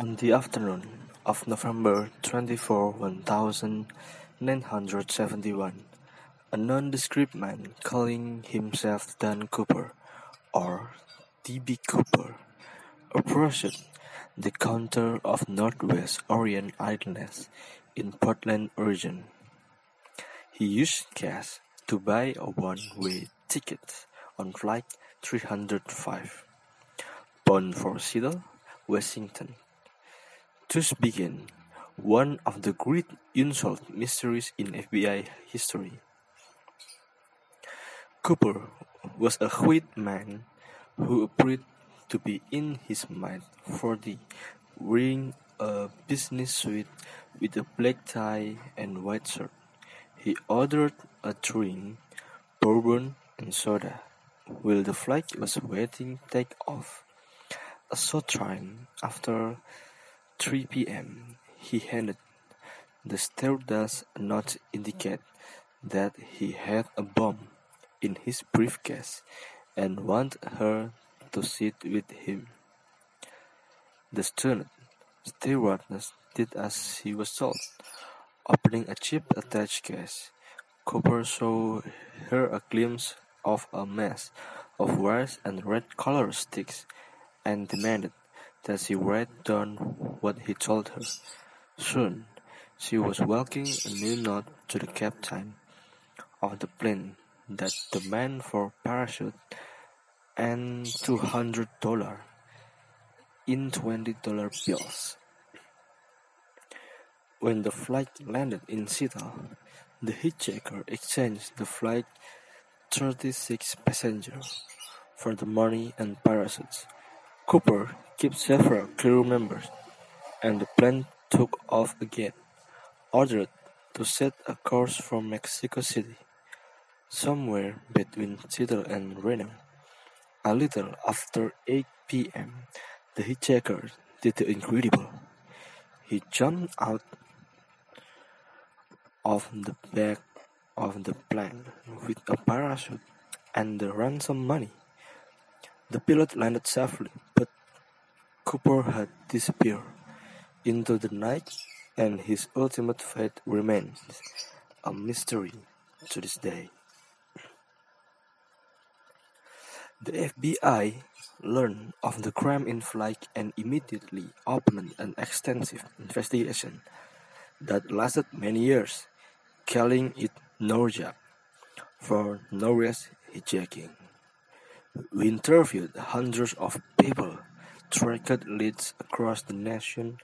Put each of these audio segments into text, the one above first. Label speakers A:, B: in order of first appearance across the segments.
A: On the afternoon of November 24, 1971, a nondescript man calling himself Dan Cooper, or D.B. Cooper, approached the counter of Northwest Orient Airlines in Portland, Oregon. He used cash to buy a one-way ticket on Flight 305, bound for Seattle, Washington. Thus began one of the great unsolved mysteries in FBI history. Cooper was a white man who appeared to be in his mid forties, wearing a business suit with a black tie and white shirt. He ordered a drink, bourbon, and soda. While the flight was waiting to take-off, a short time after 3 p.m., he handed the stewardess a note indicating that he had a bomb in his briefcase and wanted her to sit with him. The stunned stewardess did as he was told. Opening a chip attached case, Cooper saw her a glimpse of a mass of wires and red color sticks and demanded that she write down what he told her. Soon, she was walking a new note to the captain of the plane that demand for parachute and two hundred dollar in twenty dollar bills. When the flight landed in Seattle, the hitchhiker exchanged the flight thirty-six passengers for the money and parachutes. Cooper kept several crew members, and the plane took off again, ordered to set a course for Mexico City, somewhere between Seattle and Reno. A little after 8 p.m., the hitchhiker did the incredible. He jumped out of the back of the plane with a parachute and the ransom money. The pilot landed safely, but Cooper had disappeared into the night, and his ultimate fate remains a mystery to this day. The FBI learned of the crime in flight and immediately opened an extensive investigation that lasted many years, calling it NORJAK for Northwest Hijacking. We interviewed hundreds of people, tracked leads across the nation,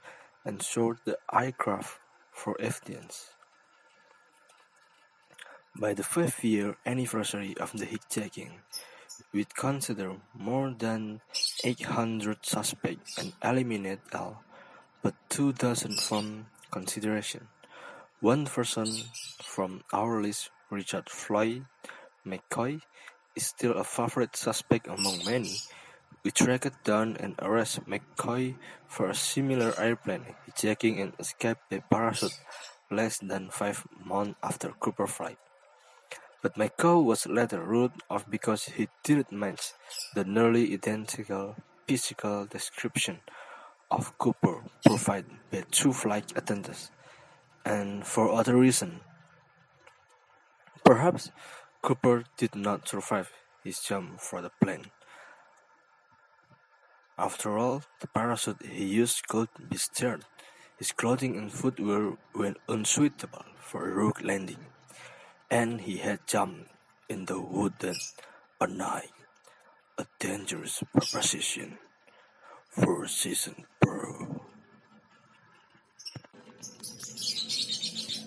A: and sought the aircraft for evidence. By the fifth year anniversary of the hijacking, we'd consider more than 800 suspects and eliminate all but two dozen from consideration. One person from our list, Richard Floyd McCoy, is still a favorite suspect among many. We tracked down and arrested McCoy for a similar airplane hijacking and escape by parachute less than five months after Cooper flight. But McCoy was later ruled off because he didn't match the nearly identical physical description of Cooper provided by two flight attendants, and for other reasons. Perhaps Cooper did not survive his jump for the plane. After all, the parachute he used could be stirred. His clothing and footwear were unsuitable for a rogue landing, and he had jumped in the woods at night, a dangerous proposition for a seasoned